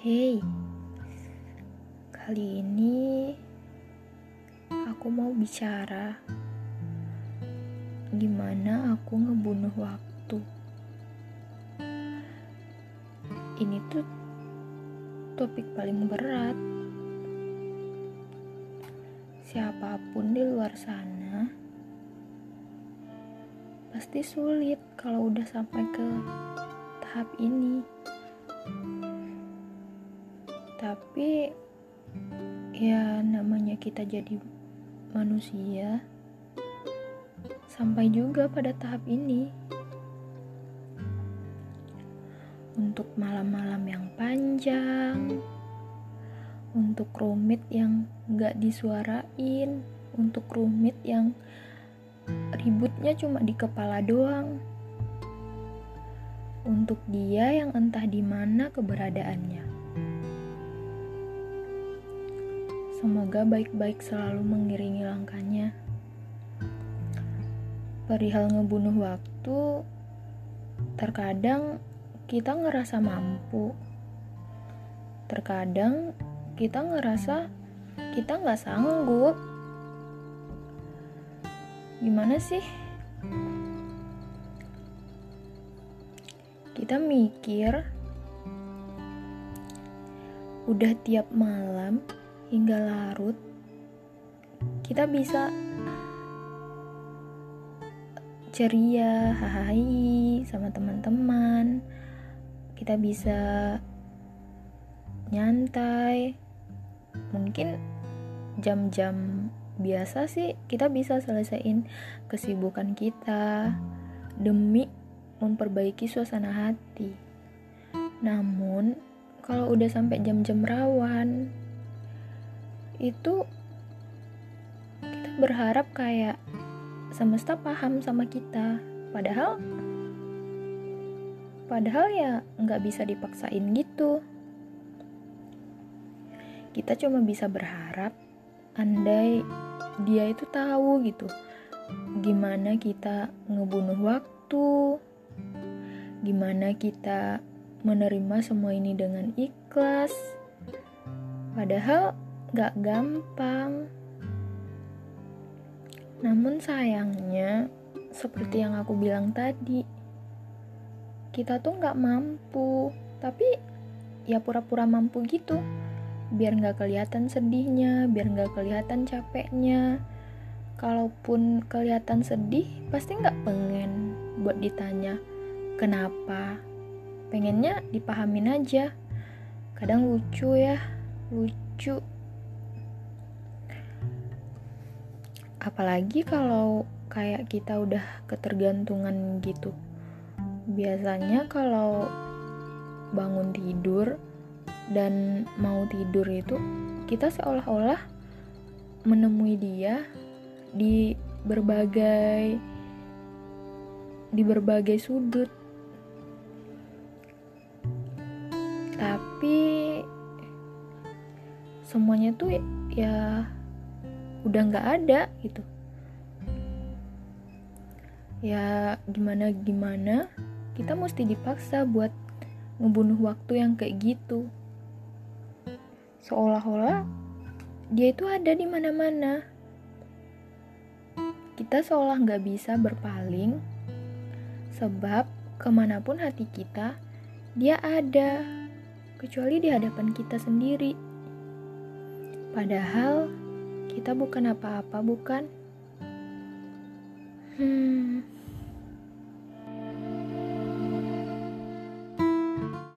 Hei, kali ini aku mau bicara gimana aku ngebunuh waktu. Ini tuh topik paling berat. Siapa pun di luar sana pasti sulit kalau udah sampai ke tahap ini. Tapi ya namanya kita jadi manusia sampai juga pada tahap ini. Untuk malam-malam yang panjang, untuk rumit yang gak disuarain, untuk rumit yang ributnya cuma di kepala doang. Untuk dia yang entah di mana keberadaannya. Semoga baik-baik selalu mengiringi langkahnya. Perihal ngebunuh waktu, terkadang kita ngerasa mampu. Terkadang kita ngerasa kita nggak sanggup. Gimana sih? Kita mikir udah tiap malam hingga larut kita bisa ceria, hahaha sama teman-teman. Kita bisa nyantai. Mungkin jam-jam biasa sih kita bisa selesaiin kesibukan kita demi memperbaiki suasana hati. Namun, kalau udah sampai jam-jam rawan, itu kita berharap kayak semesta paham sama kita. Padahal, padahal ya nggak bisa dipaksain gitu. Kita cuma bisa berharap, andai dia itu tahu gitu, gimana kita ngebunuh waktu, gimana kita menerima semua ini dengan ikhlas. Padahal gak gampang. Namun sayangnya, seperti yang aku bilang tadi, kita tuh gak mampu, tapi ya pura-pura mampu gitu. Biar gak kelihatan sedihnya, biar gak kelihatan capeknya. Kalaupun kelihatan sedih, pasti gak pengen buat ditanya kenapa. Pengennya dipahamin aja. Kadang lucu ya, lucu apalagi kalau kayak kita udah ketergantungan gitu. Biasanya kalau bangun tidur dan mau tidur itu kita seolah-olah menemui dia di berbagai di berbagai sudut. Tapi semuanya tuh ya udah nggak ada gitu. Ya gimana gimana? Kita mesti dipaksa buat ngebunuh waktu yang kayak gitu. Seolah-olah dia itu ada di mana-mana. Kita seolah nggak bisa berpaling sebab ke mana pun hati kita dia ada kecuali di hadapan kita sendiri. Padahal kita bukan apa-apa, bukan? Hmm,